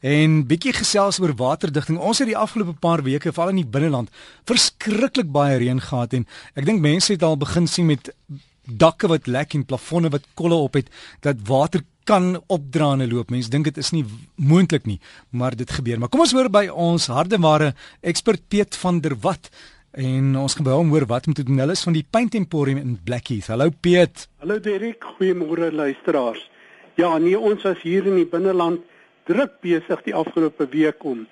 En bietjie gesels oor waterdigting. Ons het die afgelope paar weke veral in die binneland verskriklik baie reën gehad en ek dink mense het al begin sien met dakke wat lek en plafonne wat kolle op het dat water kan opdra en loop. Mense dink dit is nie moontlik nie, maar dit gebeur. Maar kom ons hoor by ons hardeware ekspert Piet van der Walt en ons gaan by hom hoor wat moet doen. Hulle is van die Paint Emporium in Blackheath. Hallo Piet. Hallo Derek, goeiemôre luisteraars. Ja, nee, ons was hier in die binneland druk besig die afgelope week om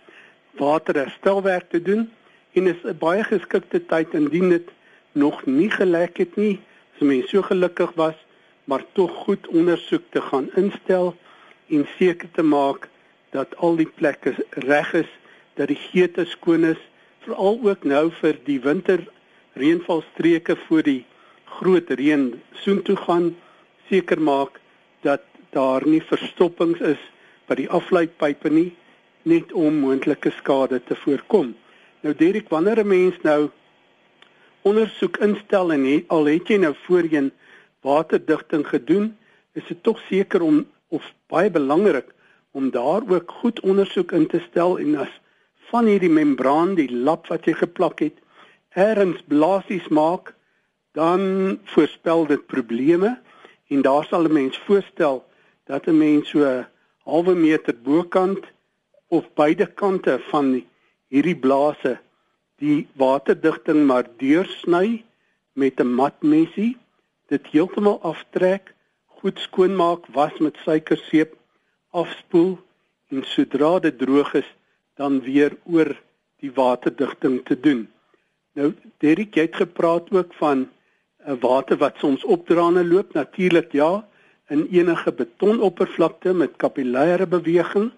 waterherstelwerk te doen en is 'n baie geskikte tyd indien dit nog nie gelek het nie, as mens so gelukkig was, maar tog goed ondersoek te gaan instel en seker te maak dat al die plekke reg is, dat die geete skoon is, veral ook nou vir die winter reënvalstreke voor die groot reën soontoe gaan, seker maak dat daar nie verstoppings is by die afleidpype nie net om moontlike skade te voorkom. Nou Derek, wanneer 'n mens nou ondersoek instel en he, al het jy nou voorheen waterdigting gedoen, is dit tog seker om of baie belangrik om daar ook goed ondersoek in te stel en as van hierdie membraan, die lap wat jy geplak het, erns blaasies maak, dan voorspel dit probleme en daar sal 'n mens voorstel dat 'n mens so halwe meter bokant of beide kante van hierdie blase. Die waterdigting maar deursny met 'n matmesie dit heeltemal aftrek goed skoonmaak was met suikerseep afspoel en sodra dit droog is dan weer oor die waterdigting te doen. Nou Derrick jy het gepraat ook van 'n uh, water wat soms opdraande loop. Natuurlik ja in enige betonoppervlakte met kapillêre beweging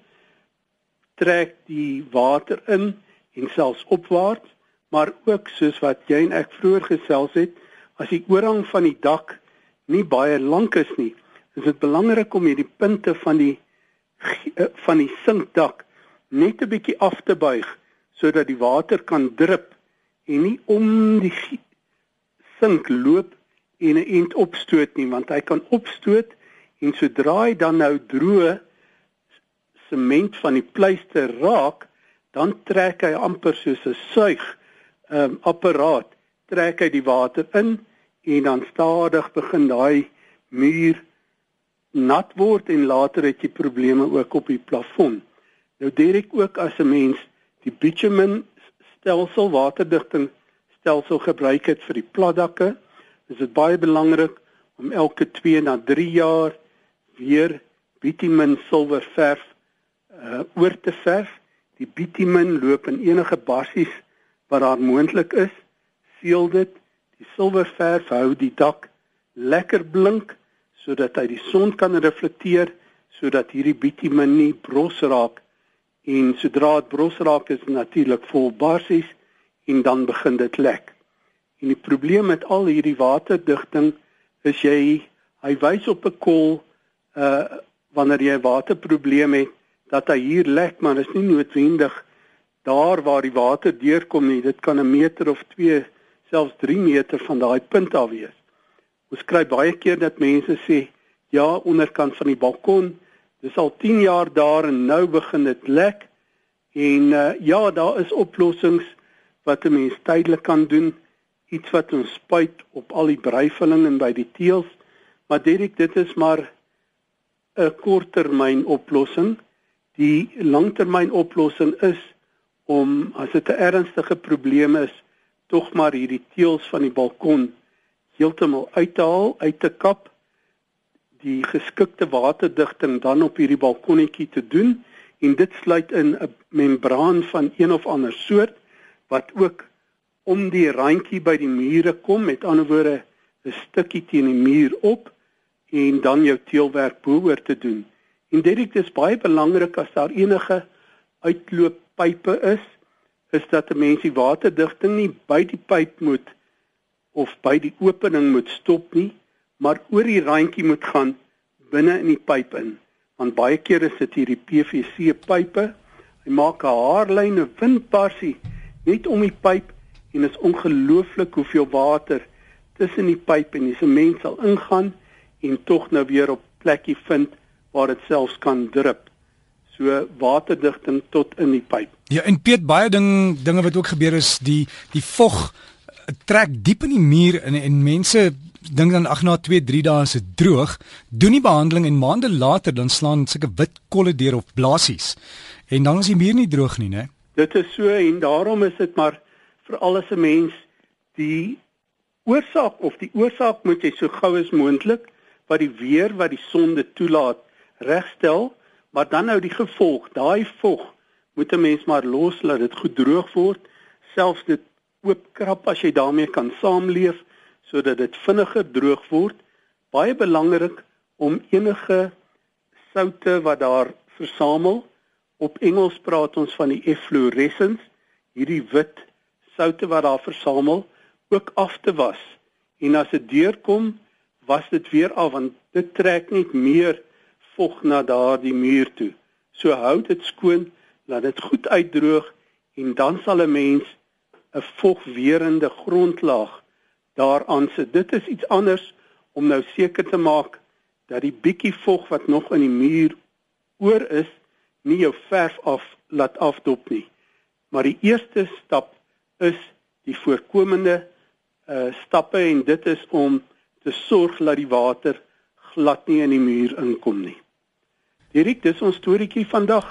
trek die water in en selfs opwaarts maar ook soos wat jy en ek vroeër gesels het as die oorhang van die dak nie baie lank is nie is dit belangrik om hierdie punte van die eh, van die sinkdak net 'n bietjie af te buig sodat die water kan drup en nie om die sink loop en 'n end opstoot nie want hy kan opstoot en sodra hy dan nou droë sement van die pleister raak, dan trek hy amper soos 'n suig um, apparaat, trek hy die water in en dan stadig begin daai muur nat word en later het jy probleme ook op die plafon. Nou Derek ook as 'n mens die bitumen stelsel waterdigting stelsel gebruik het vir die platdakke, is dit baie belangrik om elke 2 na 3 jaar weer bitumen silwer verf uh, oor te verf. Die bitumen loop in enige basies wat daar moontlik is, seël dit. Die silwer verf hou die dak lekker blink sodat hy die son kan reflekteer sodat hierdie bitumen nie bros raak en sodra dit bros raak is natuurlik vol basies en dan begin dit lek. En die probleem met al hierdie waterdigting is jy hy wys op 'n kol uh wanneer jy 'n waterprobleem het dat hy hier lek maar is nie noodwendig daar waar die water deurkom nie. Dit kan 'n meter of 2 selfs 3 meter van daai punt af wees. Ons kry baie keer dat mense sê ja onderkant van die balkon dis al 10 jaar daar en nou begin dit lek. En uh, ja daar is oplossings wat 'n mens tydelik kan doen. Iets wat ons spuit op al die breivulling en by die teëls maar Derek dit is maar 'n korttermyn oplossing. Die langtermyn oplossing is om as dit 'n ernstige probleem is, tog maar hierdie teëls van die balkon heeltemal uit te haal, uit te kap, die geskikte waterdigting dan op hierdie balkonnetjie te doen en dit sluit in 'n membraan van een of ander soort wat ook om die randjie by die mure kom, met ander woorde 'n stukkie teen die muur op en dan jou teelwerk behoort te doen. En dit is baie belangrik as daar enige uitlooppype is, is dat 'n mens die waterdigting nie by die pyp moet of by die opening moet stop nie, maar oor die randjie moet gaan binne in die pyp in. Want baie kere sit hierdie PVC pype, hy maak 'n haarlyn, 'n windpassie net om die pyp en is ongelooflik hoeveel water tussen die pyp en die sement sal ingaan en tog nou weer op plekkie vind waar dit selfs kan drup. So waterdigting tot in die pyp. Ja, en Piet baie ding dinge wat ook gebeur is die die vog trek diep in die muur en en mense dink dan ag na 2 3 dae is dit droog doen die behandeling en maande later dan slaan sulke wit kolle deur of blaasies en dan is die muur nie droog nie né dit is so en daarom is dit maar vir alles 'n mens die oorsaak of die oorsaak moet jy so gou as moontlik wat die weer wat die sonde toelaat regstel maar dan nou die gevolg daai vog moet 'n mens maar los laat dit goed droog word selfs dit oopkrap as jy daarmee kan saamleef sodat dit vinniger droog word. Baie belangrik om enige soutte wat daar versamel op Engels praat ons van die efflorescence, hierdie wit soutte wat daar versamel, ook af te was. En as dit deurkom, was dit weer af want dit trek net meer vog na daardie muur toe. So hou dit skoon, laat dit goed uitdroog en dan sal 'n mens 'n vogwerende grondlaag daaraan sit. Dit is iets anders om nou seker te maak dat die bietjie vog wat nog in die muur oor is, nie jou verf af laat afdop nie. Maar die eerste stap is die voorkomende uh stappe en dit is om te sorg dat die water glad nie in die muur inkom nie. Direk dis ons storieetjie vandag.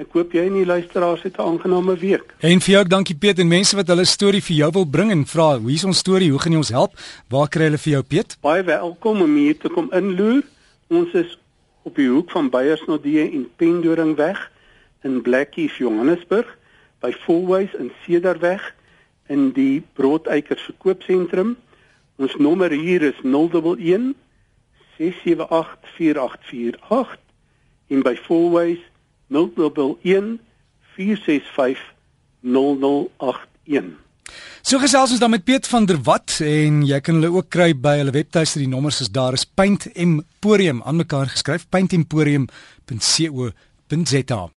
Ek hoop jy en die luisteraars het 'n aangename week. En vir jou ook dankie Piet en mense wat hulle storie vir jou wil bring en vra, hoe is ons storie? Hoe gaan jy ons help? Waar kry hulle vir jou Piet? Baie welkom om hier te kom inloer. Ons is op die hoek van Beyersnodie en Pendoringweg in Blackies Johannesburg by Fourways in Cedarweg in die Broodeikers verkoopsentrum. Ons nommer hier is 011 678 4848 en by Fourways 011 465 0081. So gesels ons dan met Piet van der Walt en jy kan hulle ook kry by hulle webtuiste die nommers is daar is Paint Emporium aan mekaar geskryf paintemporium.co.za